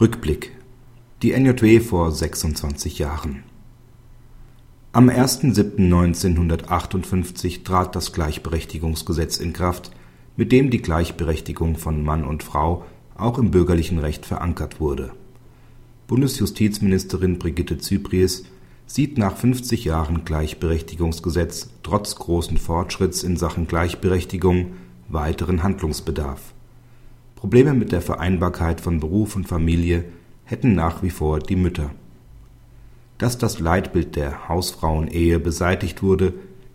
Rückblick Die NJW vor 26 Jahren Am 1.7.1958 trat das Gleichberechtigungsgesetz in Kraft, mit dem die Gleichberechtigung von Mann und Frau auch im bürgerlichen Recht verankert wurde. Bundesjustizministerin Brigitte Zypries sieht nach 50 Jahren Gleichberechtigungsgesetz trotz großen Fortschritts in Sachen Gleichberechtigung weiteren Handlungsbedarf. Probleme mit der Vereinbarkeit von Beruf und Familie hätten nach wie vor die Mütter. Dass das Leitbild der Hausfrauenehe beseitigt wurde,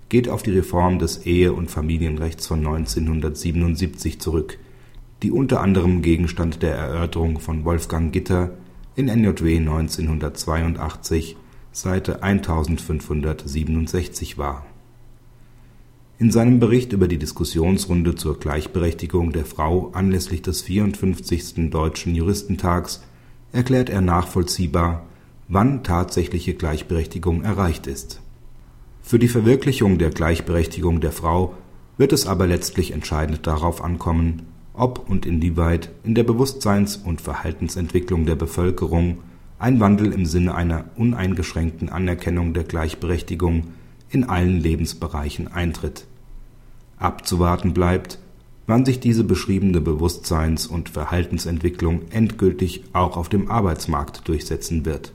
geht auf die Reform des Ehe und Familienrechts von 1977 zurück, die unter anderem Gegenstand der Erörterung von Wolfgang Gitter in NJW 1982, Seite 1567 war. In seinem Bericht über die Diskussionsrunde zur Gleichberechtigung der Frau anlässlich des 54. Deutschen Juristentags erklärt er nachvollziehbar, wann tatsächliche Gleichberechtigung erreicht ist. Für die Verwirklichung der Gleichberechtigung der Frau wird es aber letztlich entscheidend darauf ankommen, ob und inwieweit in der Bewusstseins und Verhaltensentwicklung der Bevölkerung ein Wandel im Sinne einer uneingeschränkten Anerkennung der Gleichberechtigung in allen Lebensbereichen eintritt. Abzuwarten bleibt, wann sich diese beschriebene Bewusstseins und Verhaltensentwicklung endgültig auch auf dem Arbeitsmarkt durchsetzen wird